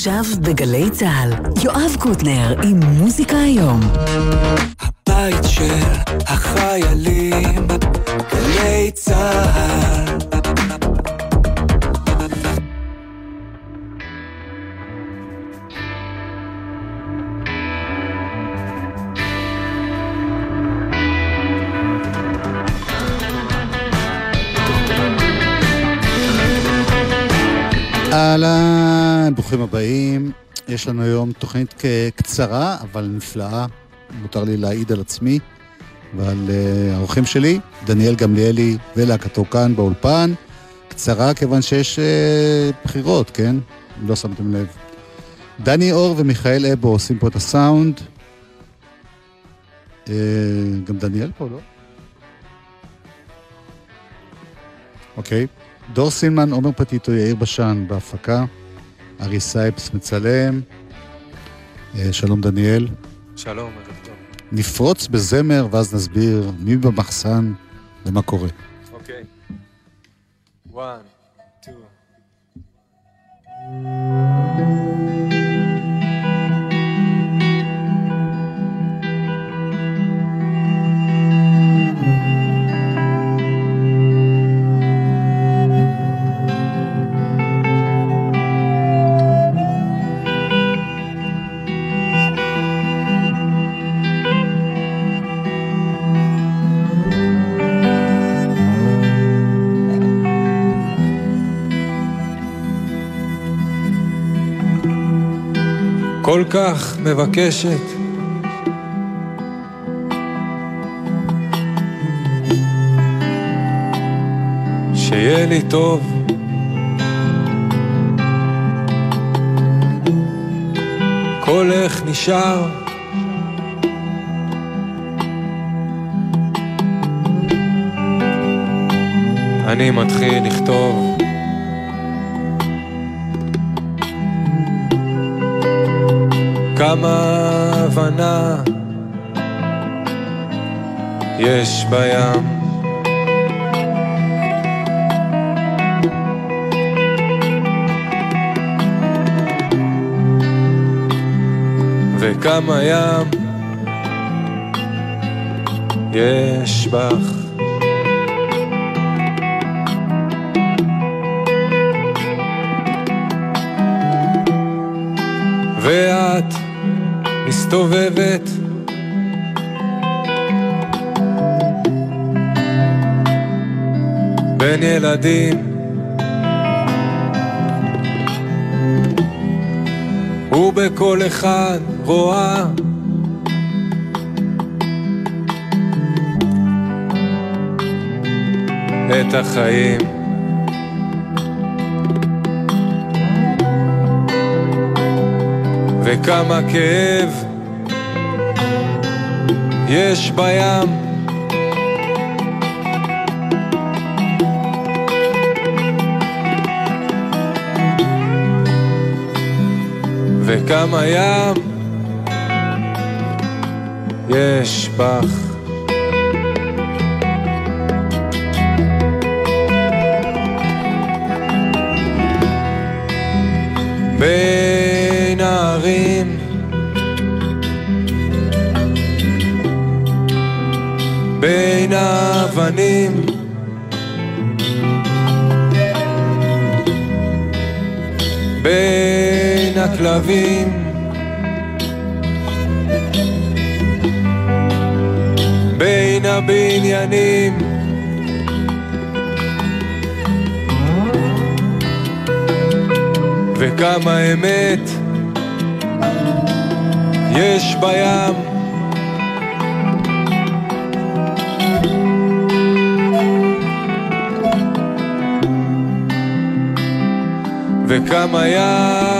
עכשיו בגלי צה"ל, יואב קוטנר עם מוזיקה היום. הבית של החיילים, גלי צה"ל ברוכים הבאים. יש לנו היום תוכנית קצרה, אבל נפלאה. מותר לי להעיד על עצמי ועל uh, האורחים שלי, דניאל גמליאלי ולהקתו כאן באולפן. קצרה כיוון שיש uh, בחירות, כן? לא שמתם לב. דני אור ומיכאל אבו עושים פה את הסאונד. Uh, גם דניאל פה, לא? אוקיי. Okay. דור סילמן, עומר פטיטו, יאיר בשן בהפקה, ארי סייפס מצלם, אה, שלום דניאל. שלום, ערב טוב. נפרוץ בזמר ואז נסביר מי במחסן ומה קורה. אוקיי. one, two. כל כך מבקשת. שיהיה לי טוב. קולך נשאר. אני מתחיל לכתוב. כמה הבנה יש בים. וכמה ים יש בך. ואת מסתובבת. בין ילדים. ובכל אחד רואה. את החיים. וכמה כאב יש בים. וכמה ים יש בך. בין בין האבנים. בין הכלבים. בין הבניינים. וכמה אמת יש בים וכמה ים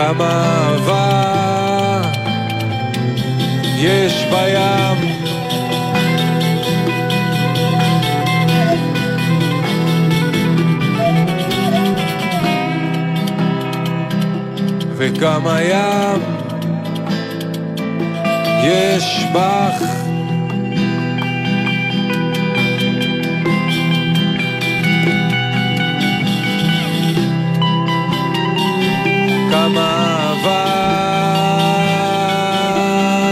כמה אהבה יש בים. וכמה ים יש בך. כמה אהבה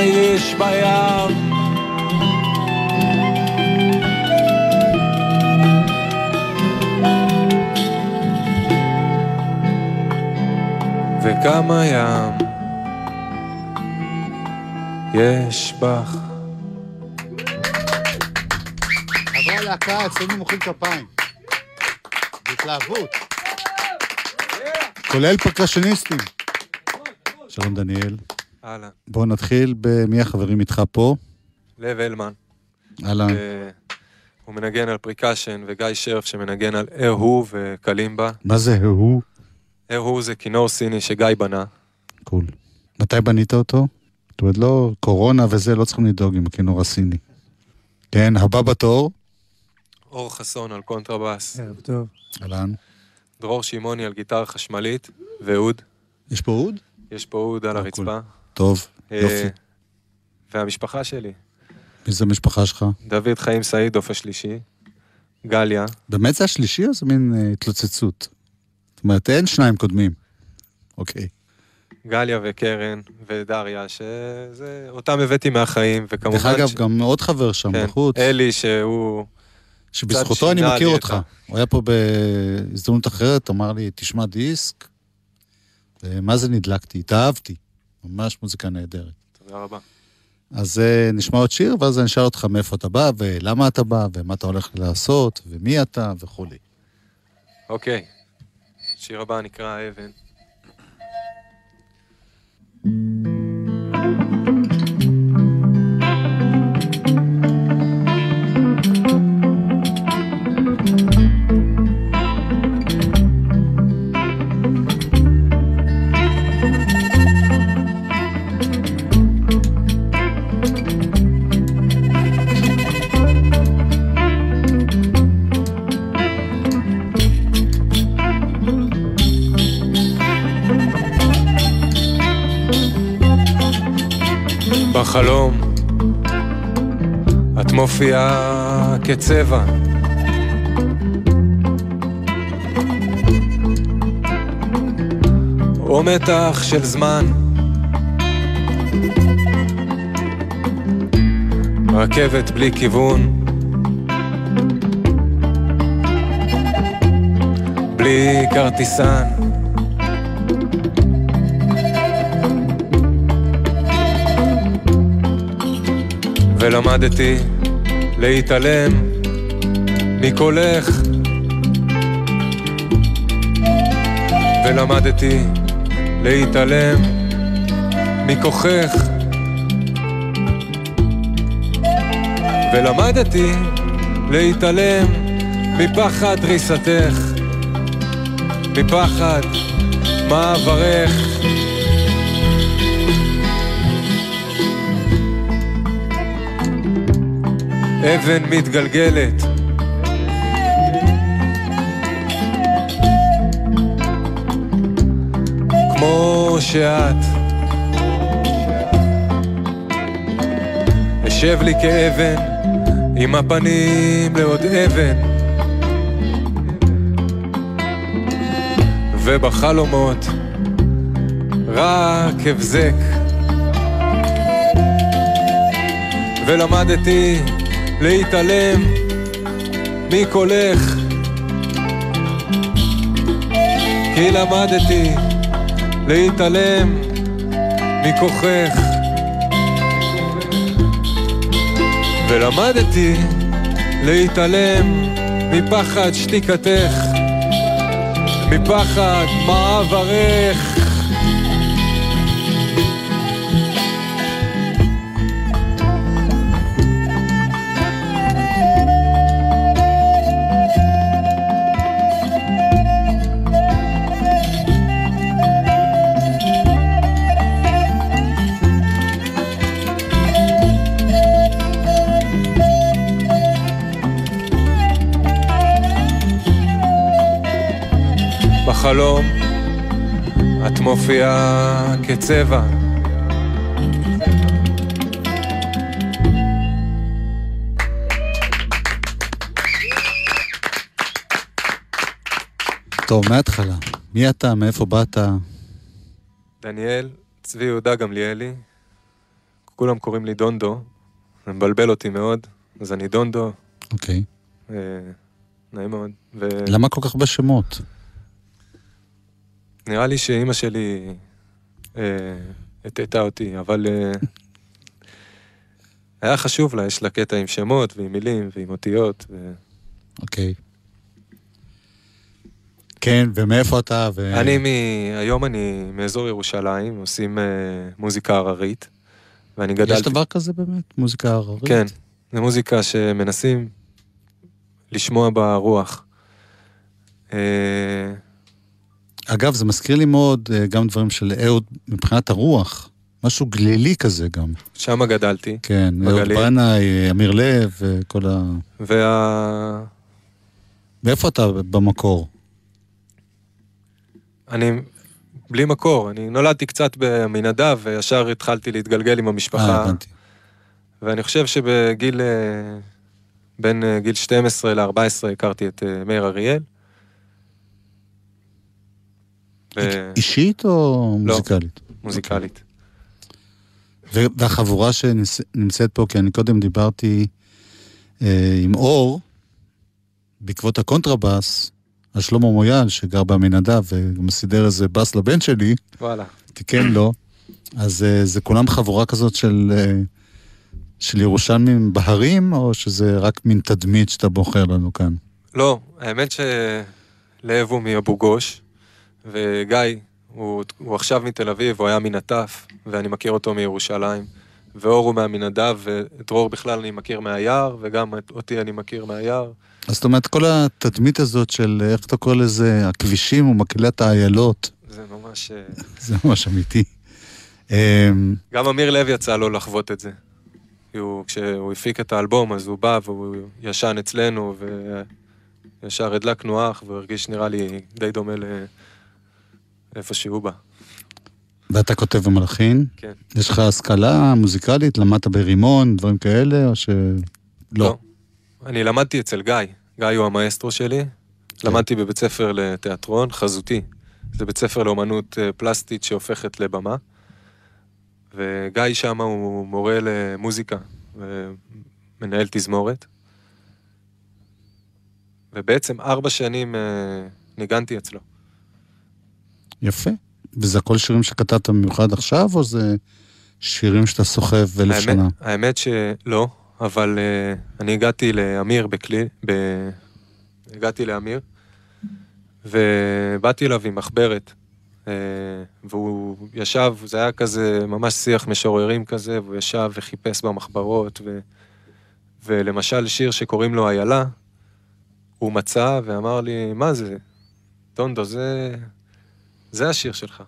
יש בים. וכמה ים יש בך. חברי הלהקה, אצלנו מוחאים כפיים. בהתלהבות. כולל פרקשניסטים. שלום דניאל. אהלן. בואו נתחיל במי החברים איתך פה. לב הלמן. אהלן. אה, הוא מנגן על percussion, וגיא שרף שמנגן על ארהו וקלימבה. מה זה הוא? ארהו זה כינור סיני שגיא בנה. cool. מתי בנית אותו? זאת אומרת, לא, קורונה וזה, לא צריכים לדאוג עם הכינור הסיני. כן, הבא בתור. אור חסון על קונטרבאס. ערב טוב. אהלן. דרור שמעוני על גיטרה חשמלית, ואוד. יש פה אוד? יש פה אוד על הרצפה. טוב, אה, יופי. והמשפחה שלי, מי זה המשפחה שלך? דוד חיים סעידוף השלישי, גליה, באמת זה השלישי או זה מין אה, התלוצצות? זאת אומרת, אין שניים קודמים. אוקיי. גליה וקרן ודריה, שזה... אותם הבאתי מהחיים, וכמובן... דרך אגב, ש- גם עוד חבר שם כן, בחוץ, אלי, שהוא... שבזכותו אני מכיר אותך. הוא היה פה בהזדמנות אחרת, אמר לי, תשמע דיסק. ומה זה נדלקתי? התאהבתי. ממש מוזיקה נהדרת. תודה רבה. אז אה, נשמע עוד שיר, ואז אני אשאל אותך מאיפה אתה בא, ולמה אתה בא, ומה אתה הולך לעשות, ומי אתה, וכולי. אוקיי. שיר הבא נקרא האבן. בחלום מופיעה כצבע. או מתח של זמן. רכבת בלי כיוון. בלי כרטיסן. ולמדתי להתעלם מקולך. ולמדתי להתעלם מכוחך. ולמדתי להתעלם מפחד דריסתך מפחד מעברך אבן מתגלגלת. כמו שאת. אשב לי כאבן, עם הפנים לעוד אבן. ובחלומות רק הבזק. ולמדתי להתעלם מקולך. כי למדתי להתעלם מכוחך. ולמדתי להתעלם מפחד שתיקתך מפחד מעברך מופיעה כצבע. טוב, מההתחלה. מי אתה? מאיפה באת? דניאל, צבי יהודה גמליאלי, כולם קוראים לי דונדו, זה מבלבל אותי מאוד, אז אני דונדו, אוקיי. אה, נעים מאוד. ו... למה כל כך הרבה שמות? נראה לי שאימא שלי אה, הטעתה אותי, אבל אה, היה חשוב לה, יש לה קטע עם שמות ועם מילים ועם אותיות. אוקיי. כן, ומאיפה אתה? ו... אני מ... היום אני מאזור ירושלים, עושים אה, מוזיקה הררית, ואני גדלתי... יש דבר כזה באמת? מוזיקה הררית? כן, זו מוזיקה שמנסים לשמוע ברוח. אה, אגב, זה מזכיר לי מאוד אה, גם דברים של אהוד מבחינת הרוח. משהו גלילי כזה גם. שם גדלתי, כן, אהוד. בנאי, אמיר לב, וכל ה... וה... מאיפה אתה במקור? אני בלי מקור, אני נולדתי קצת במנדב, וישר התחלתי להתגלגל עם אה, המשפחה. הבנתי. ואני חושב שבגיל, אה, בין אה, גיל 12 ל-14 הכרתי את אה, מאיר אריאל. ו- אישית או מוזיקלית? מוזיקלית. ו- והחבורה שנמצאת פה, כי אני קודם דיברתי אה, עם אור, בעקבות הקונטרבאס, על שלמה מויאל, שגר בעמינדב, וגם סידר איזה בס לבן שלי, וואלה. תיקן לו, אז אה, זה כולם חבורה כזאת של, אה, של ירושלמים בהרים, או שזה רק מין תדמית שאתה בוחר לנו כאן? לא, האמת שלב הוא מאבו גוש, וגיא, הוא, הוא עכשיו מתל אביב, הוא היה מנטף, ואני מכיר אותו מירושלים. ואור הוא מהמנדב, ואת דרור בכלל אני מכיר מהיער, וגם אותי אני מכיר מהיער. אז זאת אומרת, כל התדמית הזאת של, איך אתה קורא לזה, הכבישים ומקהלת האיילות, זה ממש... אה, זה ממש אמיתי. אמ, גם אמיר לב יצא לו לחוות את זה. הוא, כשהוא הפיק את האלבום, אז הוא בא והוא ישן אצלנו, וישר הדלקנו אח, והוא הרגיש נראה לי די דומה לאיפה שהוא בא. ואתה כותב ומלחין? כן. יש לך השכלה מוזיקלית? למדת ברימון, דברים כאלה, או ש... לא. אני למדתי אצל גיא, גיא הוא המאסטרו שלי. כן. למדתי בבית ספר לתיאטרון, חזותי. זה בית ספר לאומנות אה, פלסטית שהופכת לבמה. וגיא שם הוא מורה למוזיקה, ומנהל תזמורת. ובעצם ארבע שנים אה, ניגנתי אצלו. יפה. וזה הכל שירים שכתבת במיוחד עכשיו, או זה שירים שאתה סוחב אלף שנה? האמת שלא, אבל uh, אני הגעתי לאמיר בכלי, ב... הגעתי לאמיר, ובאתי אליו עם מחברת, uh, והוא ישב, זה היה כזה ממש שיח משוררים כזה, והוא ישב וחיפש במחברות, ו... ולמשל שיר שקוראים לו איילה, הוא מצא ואמר לי, מה זה? טונדו, זה... זה השיר שלך,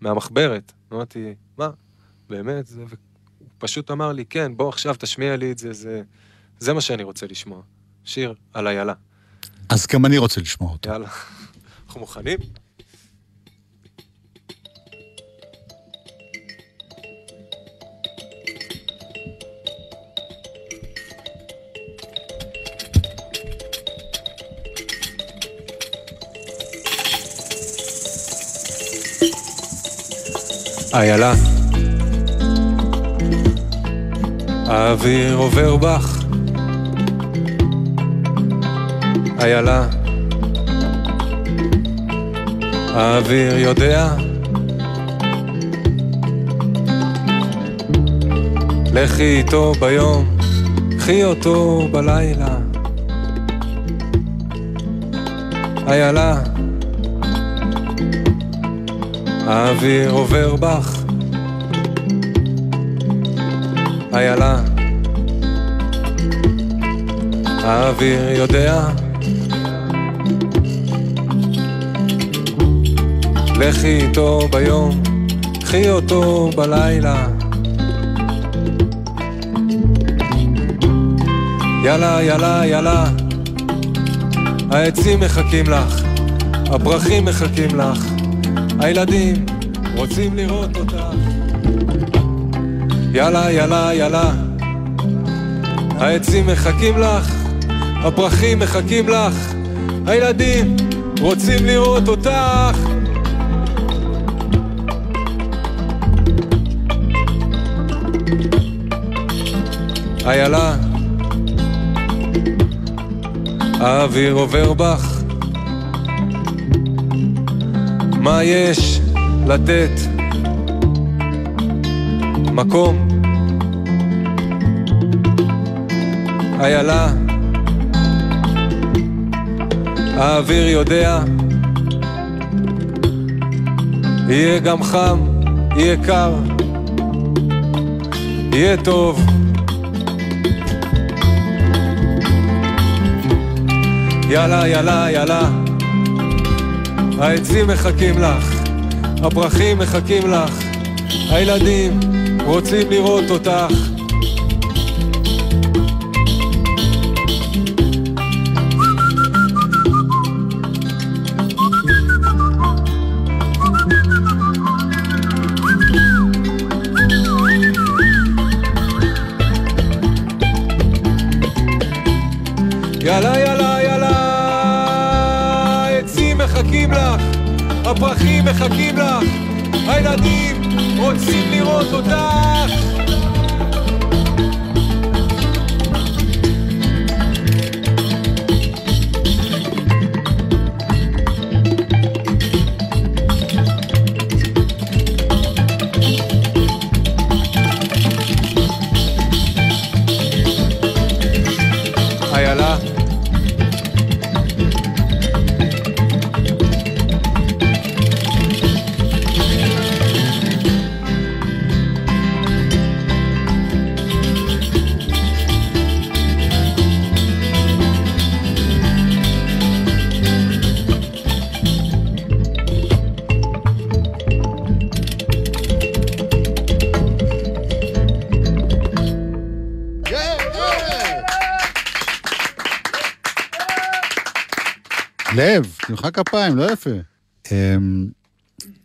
מהמחברת. אמרתי, מה? באמת? זה... הוא פשוט אמר לי, כן, בוא עכשיו תשמיע לי את זה, זה, זה מה שאני רוצה לשמוע. שיר על איילה. אז גם אני רוצה לשמוע אותו. יאללה, אנחנו מוכנים? איילה. האוויר עובר בך. איילה. האוויר יודע. לכי איתו ביום, קחי אותו בלילה. איילה האוויר עובר בך. איילה. האוויר יודע. לכי איתו ביום, קחי אותו בלילה. יאללה, יאללה, יאללה, העצים מחכים לך, הפרחים מחכים לך, הילדים רוצים לראות אותך. יאללה, יאללה, יאללה, העצים מחכים לך, הפרחים מחכים לך, הילדים רוצים לראות אותך. איילה, האוויר עובר בך, מה יש לתת? מקום. איילה, האוויר יודע, יהיה גם חם, יהיה קר, יהיה טוב. יאללה, יאללה, יאללה, העצים מחכים לך, הפרחים מחכים לך, הילדים רוצים לראות אותך. מחכים לך, הילדים רוצים לראות אותך. לב, תמחא כפיים, לא יפה. אמ,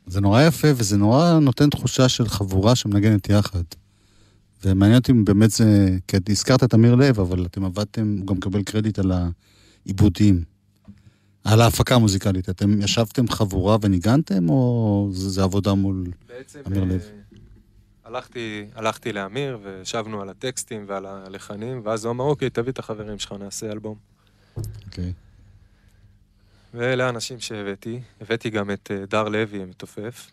זה נורא יפה, וזה נורא נותן תחושה של חבורה שמנגנת יחד. ומעניין אותי אם באמת זה... כי הזכרת את אמיר לב, אבל אתם עבדתם, הוא גם מקבל קרדיט על העיבודים. על ההפקה המוזיקלית. אתם ישבתם חבורה וניגנתם, או זה, זה עבודה מול... בעצם אמיר לב. אה, הלכתי, הלכתי לאמיר וישבנו על הטקסטים ועל הלחנים, ואז הוא אמר, אוקיי, תביא את החברים שלך, נעשה אלבום. אוקיי. ואלה האנשים שהבאתי. הבאתי גם את אה, דר לוי המתופף,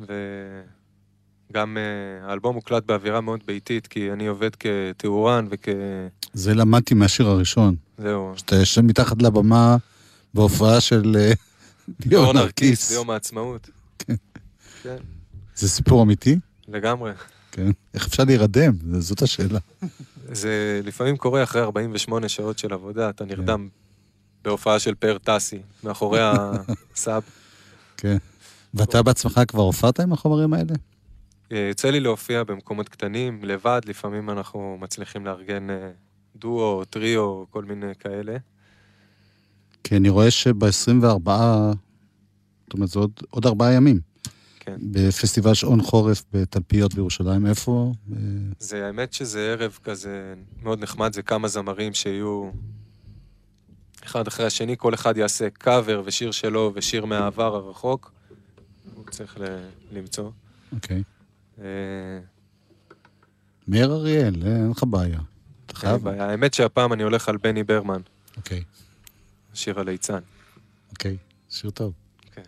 וגם אה, האלבום הוקלט באווירה מאוד ביתית, כי אני עובד כתאורן וכ... זה למדתי מהשיר הראשון. זהו, שאתה יושב מתחת לבמה בהופעה של אה, ליאור נרקיס. ביום העצמאות. כן. כן, זה סיפור אמיתי? לגמרי. כן. איך אפשר להירדם? זאת השאלה. זה לפעמים קורה אחרי 48 שעות של עבודה, אתה נרדם בהופעה של פאר טאסי, מאחורי הסאב. כן. ואתה בעצמך כבר הופעת עם החומרים האלה? אה, יוצא לי להופיע במקומות קטנים, לבד, לפעמים אנחנו מצליחים לארגן אה, דואו, טריו, כל מיני כאלה. כי אני רואה שב-24, זאת אומרת, זה עוד, עוד ארבעה ימים, כן. בפסטיבל שעון חורף בתלפיות בירושלים. איפה? אה, זה, האמת שזה ערב כזה מאוד נחמד, זה כמה זמרים שיהיו אחד אחרי השני, כל אחד יעשה קאבר ושיר שלו ושיר מהעבר הרחוק. הוא צריך ל- למצוא. אוקיי. אה, מאיר אריאל, אה, אין לך בעיה. אתה חייב? בעיה. האמת שהפעם אני הולך על בני ברמן, אוקיי, שיר הליצן. אוקיי, שיר טוב. כן.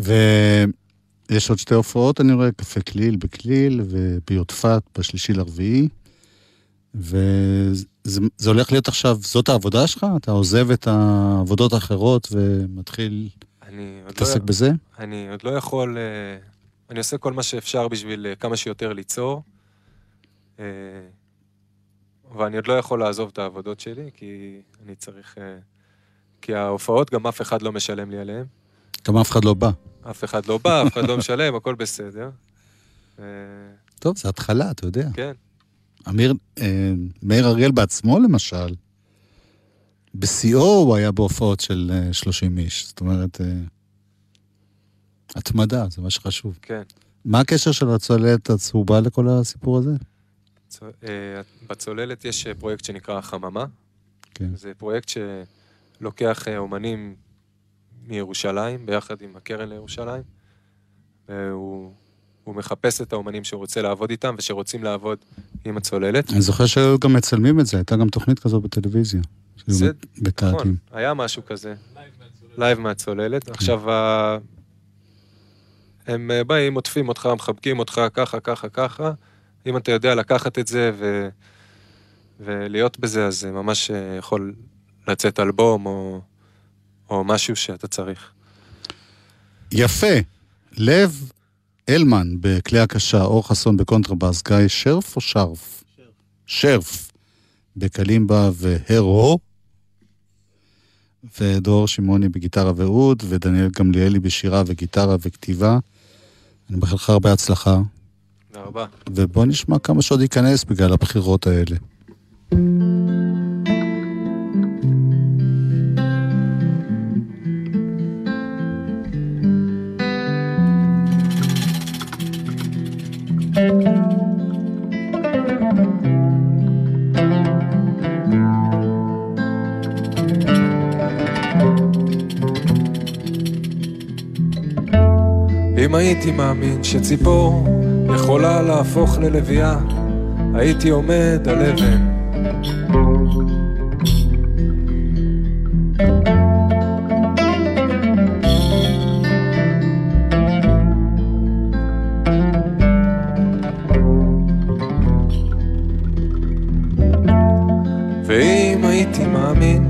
ויש עוד שתי הופעות, אני רואה, קפה כליל בכליל וביודפת בשלישי לרביעי. וזה זה הולך להיות עכשיו, זאת העבודה שלך? אתה עוזב את העבודות האחרות ומתחיל לא, להתעסק בזה? אני עוד לא יכול... אה, אני עושה כל מה שאפשר בשביל אה, כמה שיותר ליצור. אה, ואני עוד לא יכול לעזוב את העבודות שלי, כי אני צריך... כי ההופעות, גם אף אחד לא משלם לי עליהן. גם אף אחד לא בא. אף אחד לא בא, אף אחד לא משלם, הכל בסדר. טוב, זה התחלה, אתה יודע. כן, אמיר, אה, מאיר אריאל בעצמו, למשל, בשיאו הוא היה בהופעות של אה, 30 איש. זאת אומרת, אה, התמדה, זה מה שחשוב. כן. מה הקשר של הצוללת הצהובה לכל הסיפור הזה? צ- אה, בצוללת יש אה, פרויקט שנקרא החממה. כן. זה פרויקט שלוקח אה, אומנים מירושלים, ביחד עם הקרן לירושלים. והוא הוא מחפש את האומנים שהוא רוצה לעבוד איתם ושרוצים לעבוד עם הצוללת. אני זוכר שהיו גם מצלמים את זה, הייתה גם תוכנית כזו בטלוויזיה. זה-. נכון, היה משהו כזה. לייב מהצוללת. עכשיו, ה- הם אה, באים, עוטפים אותך, מחבקים אותך ככה, ככה, ככה. אם אתה יודע לקחת את זה ו... ולהיות בזה, אז זה ממש אה, יכול לצאת אלבום או, או משהו שאתה צריך. יפה. לב אלמן בכלי הקשה, אור חסון בקונטרבאס, גיא שרף או שרף? שרף. בקלימבה וארהו. ודור שמעוני בגיטרה ואוד, ודניאל גמליאלי בשירה וגיטרה וכתיבה. אני מאחל לך הרבה הצלחה, תודה רבה. ובוא נשמע כמה שעוד ייכנס בגלל הבחירות האלה. אם הייתי מאמין שציפור יכולה להפוך ללוויה, הייתי עומד על אבן. ואם הייתי מאמין,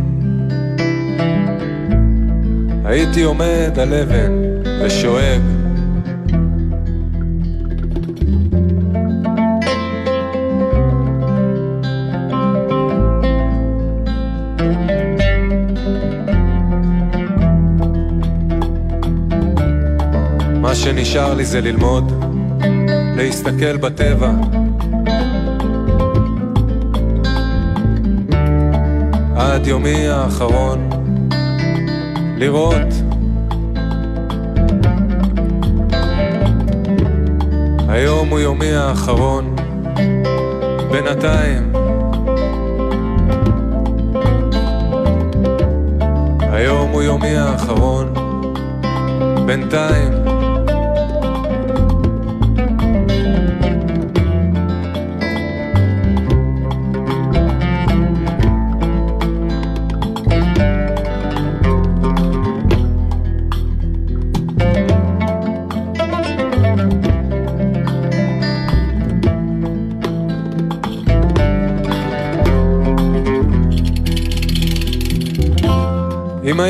הייתי עומד על אבן שנשאר לי זה ללמוד, להסתכל בטבע. עד יומי האחרון, לראות. היום הוא יומי האחרון, בינתיים. היום הוא יומי האחרון, בינתיים.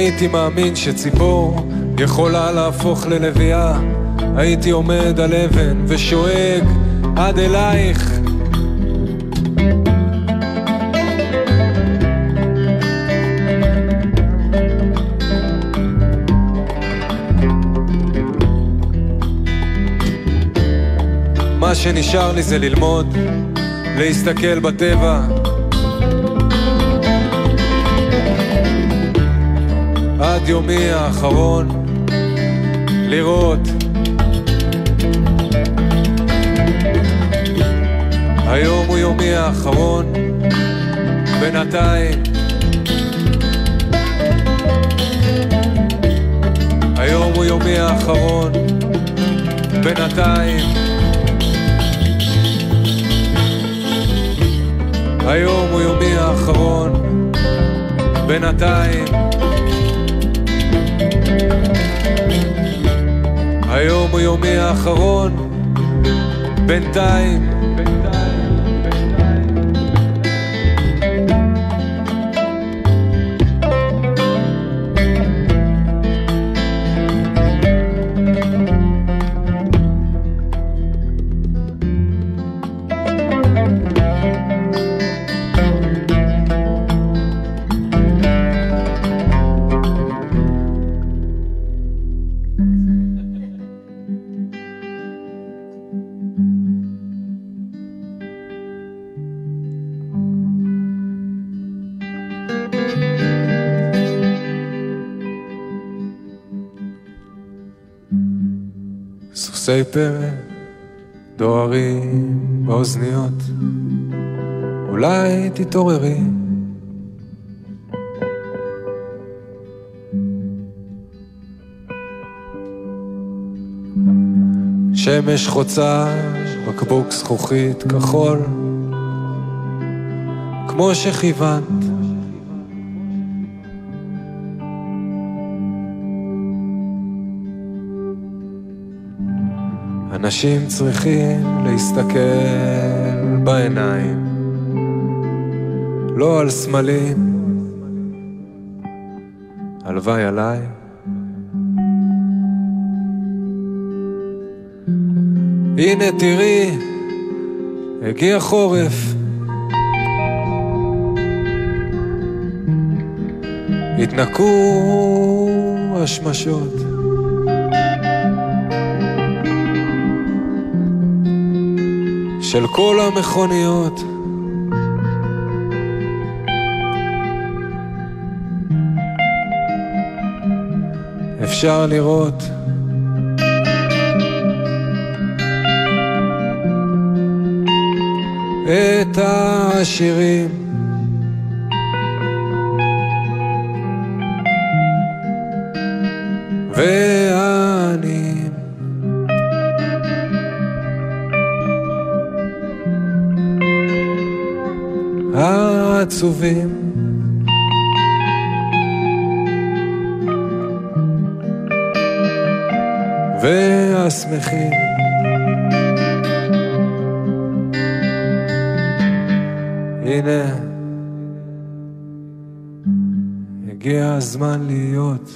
הייתי מאמין שציפור יכולה להפוך ללוויה, הייתי עומד על אבן ושואג עד אלייך. מה שנשאר לי זה ללמוד, להסתכל בטבע, עד יומי האחרון, לראות. היום הוא יומי האחרון, בינתיים. היום הוא יומי האחרון, בינתיים. היום הוא יומי האחרון, בינתיים. היום הוא יומי האחרון, בינתיים. סוסי פרא, דוהרים באוזניות, אולי תתעוררי. שמש חוצה, בקבוק זכוכית כחול, כמו שכיוונת. אנשים צריכים להסתכל בעיניים, לא על סמלים, הלוואי עליי. הנה תראי, הגיע חורף. התנקו השמשות. של כל המכוניות. אפשר לראות את השירים. והעניים. העצובים. והשמחים. הנה, הגיע הזמן להיות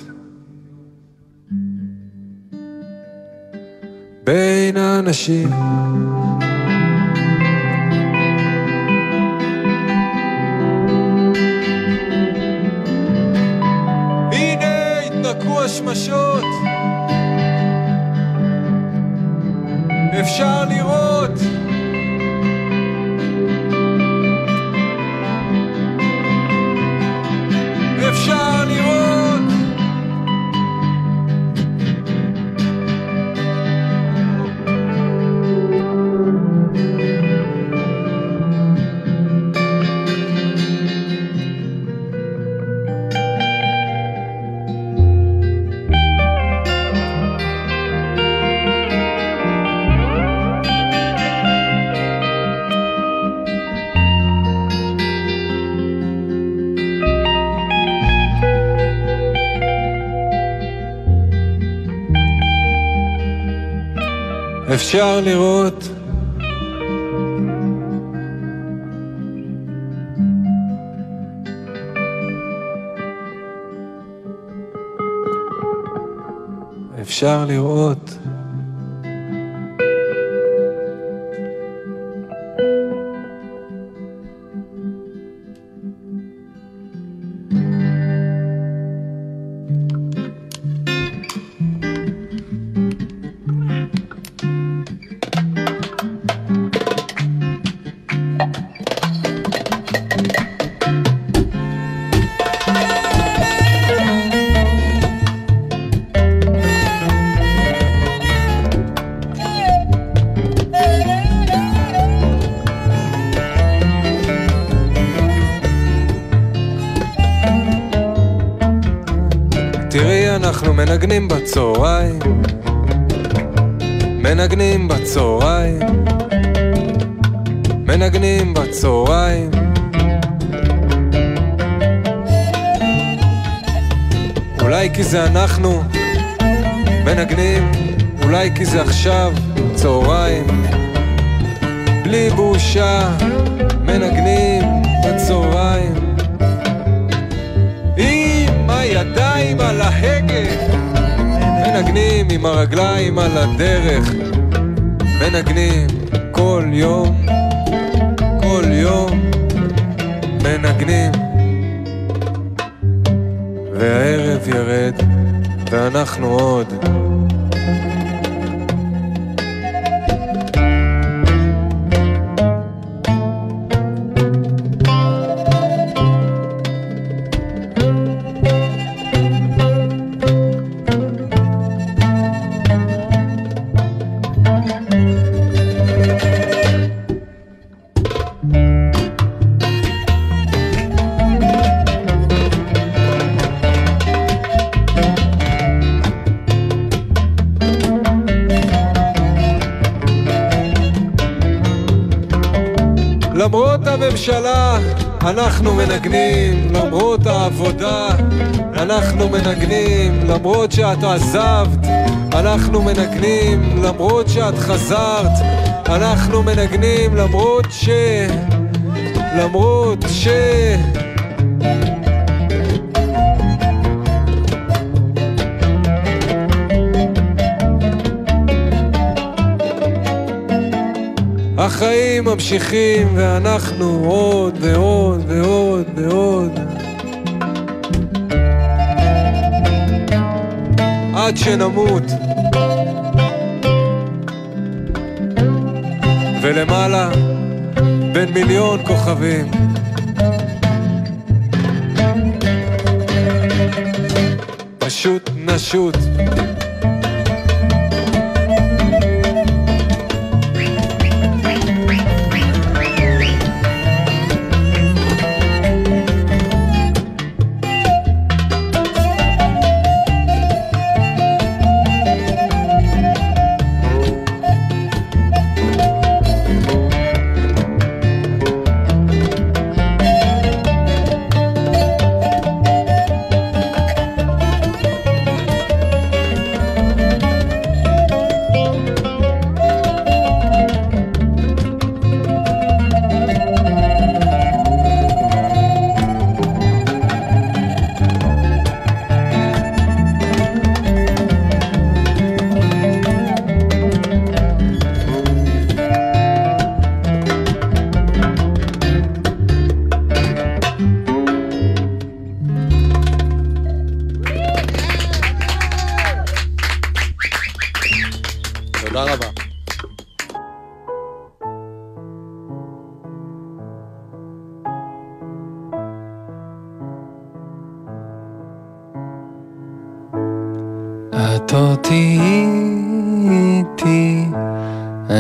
בין האנשים. השמשות, אפשר לראות אפשר לראות. אפשר לראות מנגנים בצהריים, מנגנים בצהריים, מנגנים בצהריים. אולי כי זה אנחנו מנגנים, אולי כי זה עכשיו צהריים. בלי בושה מנגנים הידיים על ההגה, מנגנים עם הרגליים על הדרך, מנגנים כל יום, כל יום, מנגנים. והערב ירד, ואנחנו עוד. אנחנו מנגנים, למרות העבודה, אנחנו מנגנים, למרות שאת עזבת, אנחנו מנגנים, למרות שאת חזרת, אנחנו מנגנים, למרות ש... למרות ש... החיים ממשיכים ואנחנו עוד ועוד ועוד ועוד. עד שנמות. ולמעלה בין מיליון כוכבים. פשוט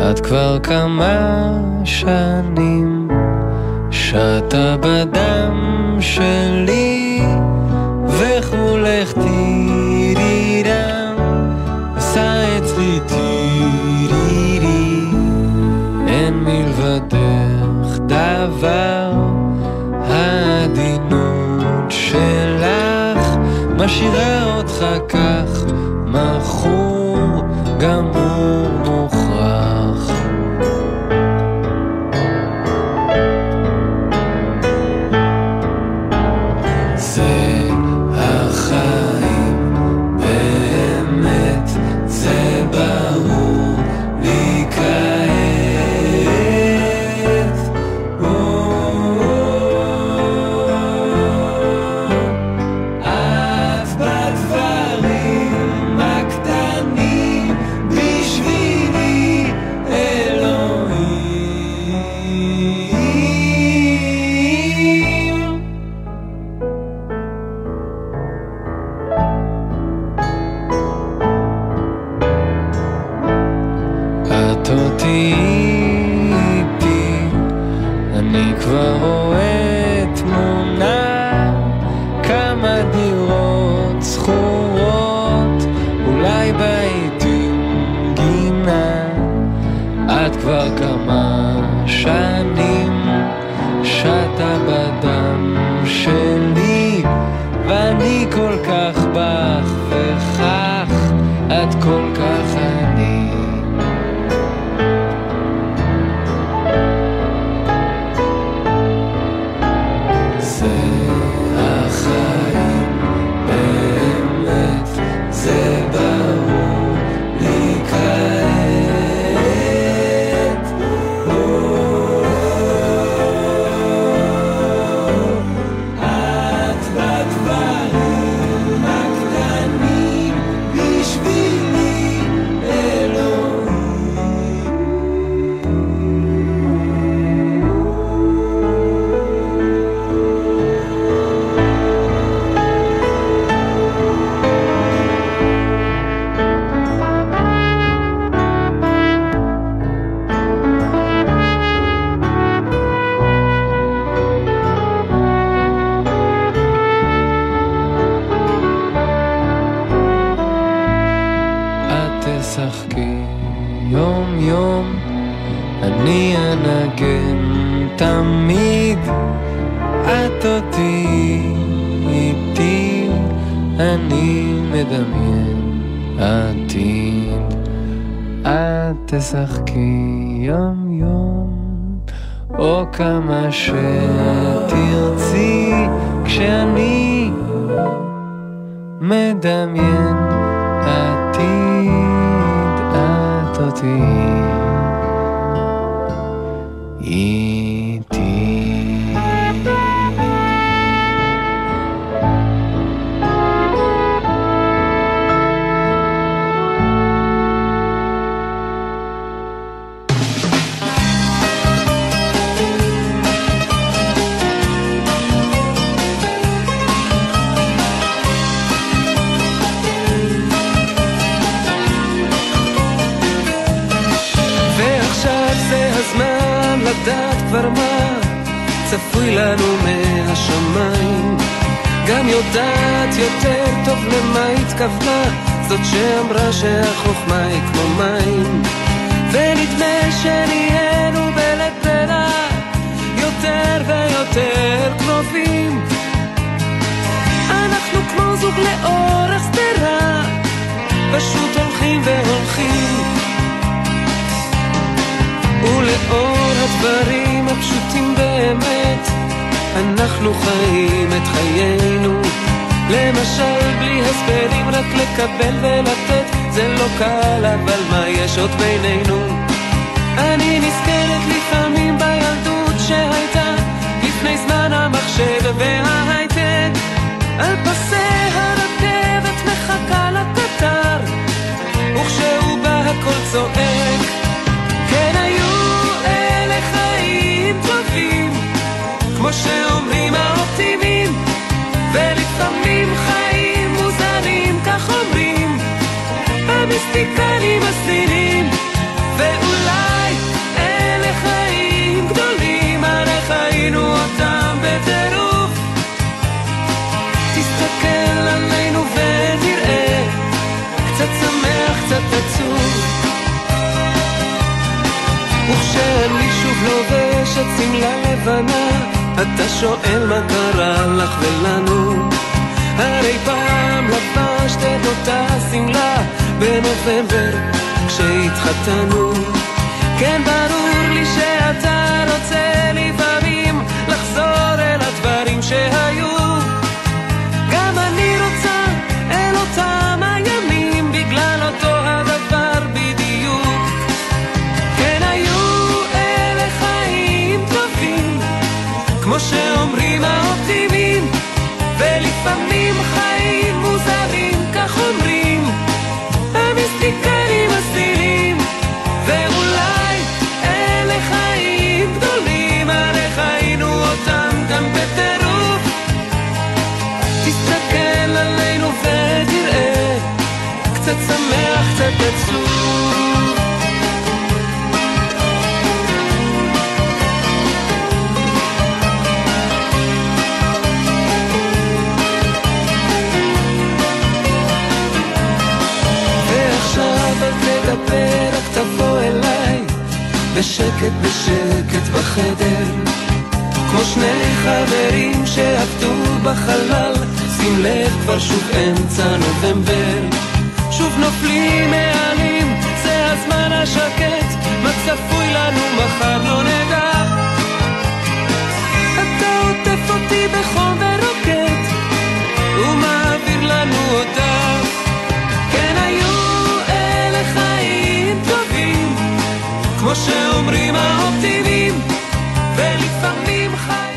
את כבר כמה שנים שתה בדם שלי וכולך תירידה עשה אצלי טירירי, אין מלבדך דבר, העדינות שלך משאירה אותך כך 一 עוד בינינו? אני נזכרת לפעמים בילדות שהייתה לפני זמן המחשב וההייטק, על פסי הרכבת מחכה לקטר, וכשהוא בא הכל צועק. כמו שאומרים האופטימים, ולפעמים חיים מוזרים, כך אומרים, המיסטיקנים מסתירים, וכשאני שוב לובש את שמלה לבנה. אתה שואל מה קרה לך ולנו? הרי פעם לבשת את אותה שמלה בנובמבר כשהתחתנו. כן ברור לי שאתה רוצה לפעמים לחזור אל הדברים שהיו כמו שאומרים האופטימים, ולפעמים חיים מוזרים, כך אומרים, המיסטיקנים מסתירים, ואולי אלה חיים גדולים, הרי חיינו אותם גם בטירוף. תסתכל עלינו ותראה, קצת שמח, קצת עצוב. בשקט בשקט בחדר. כמו שני חברים שעבדו בחלל, שים לב כבר שוב אמצע נובמבר. שוב נופלים מעלים, זה הזמן השקט, מה צפוי לנו מחר לא נדע. אתה עוטף אותי בחום ורוקט, ומעביר לנו אותה. כמו שאומרים האופטימים, ולפעמים חיים